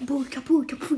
Burka, burka, burka.